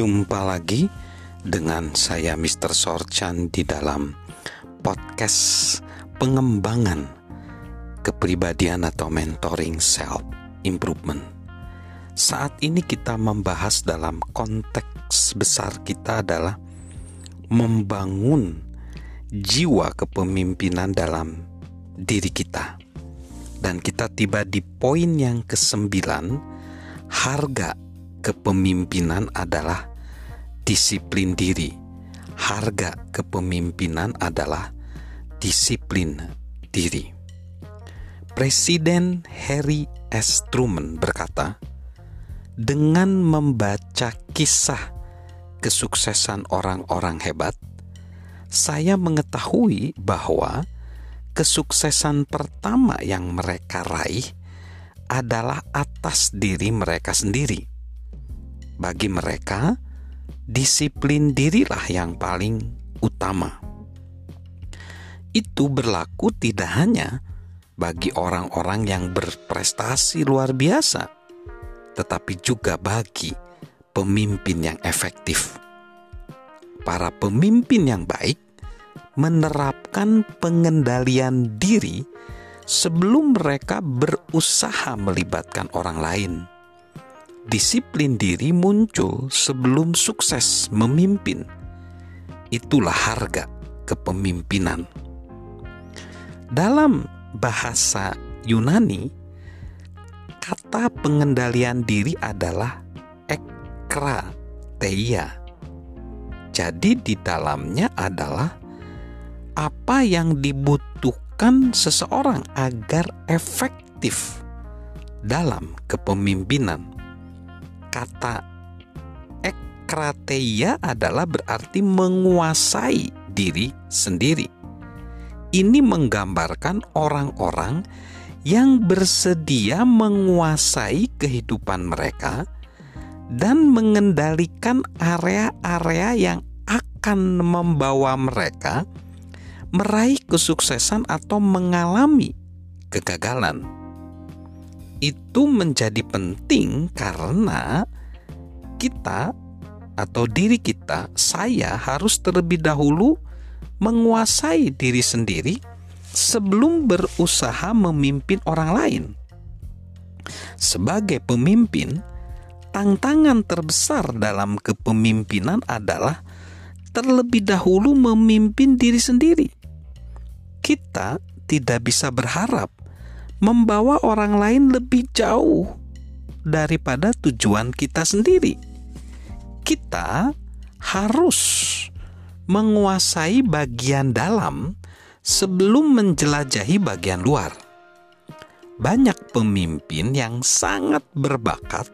Jumpa lagi dengan saya Mr. Sorchan di dalam podcast pengembangan kepribadian atau mentoring self improvement. Saat ini kita membahas dalam konteks besar kita adalah membangun jiwa kepemimpinan dalam diri kita. Dan kita tiba di poin yang kesembilan, harga kepemimpinan adalah disiplin diri. Harga kepemimpinan adalah disiplin diri. Presiden Harry S. Truman berkata, "Dengan membaca kisah kesuksesan orang-orang hebat, saya mengetahui bahwa..." kesuksesan pertama yang mereka raih adalah atas diri mereka sendiri. Bagi mereka, disiplin dirilah yang paling utama. Itu berlaku tidak hanya bagi orang-orang yang berprestasi luar biasa, tetapi juga bagi pemimpin yang efektif. Para pemimpin yang baik menerapkan pengendalian diri sebelum mereka berusaha melibatkan orang lain. Disiplin diri muncul sebelum sukses memimpin. Itulah harga kepemimpinan. Dalam bahasa Yunani, kata pengendalian diri adalah ekrateia. Jadi di dalamnya adalah apa yang dibutuhkan seseorang agar efektif dalam kepemimpinan. Kata ekrateia adalah berarti menguasai diri sendiri. Ini menggambarkan orang-orang yang bersedia menguasai kehidupan mereka dan mengendalikan area-area yang akan membawa mereka meraih kesuksesan atau mengalami kegagalan. Itu menjadi penting karena kita atau diri kita, saya harus terlebih dahulu menguasai diri sendiri sebelum berusaha memimpin orang lain. Sebagai pemimpin, tantangan terbesar dalam kepemimpinan adalah terlebih dahulu memimpin diri sendiri kita tidak bisa berharap membawa orang lain lebih jauh daripada tujuan kita sendiri. Kita harus menguasai bagian dalam sebelum menjelajahi bagian luar. Banyak pemimpin yang sangat berbakat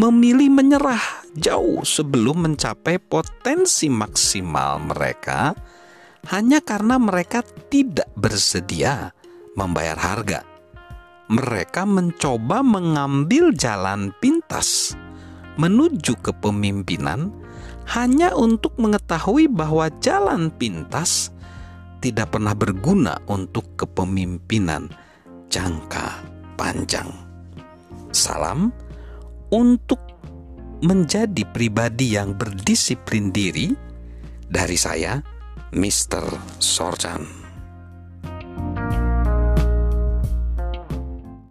memilih menyerah jauh sebelum mencapai potensi maksimal mereka hanya karena mereka tidak bersedia membayar harga. Mereka mencoba mengambil jalan pintas menuju kepemimpinan hanya untuk mengetahui bahwa jalan pintas tidak pernah berguna untuk kepemimpinan jangka panjang. Salam untuk menjadi pribadi yang berdisiplin diri dari saya Mr. Sorjan.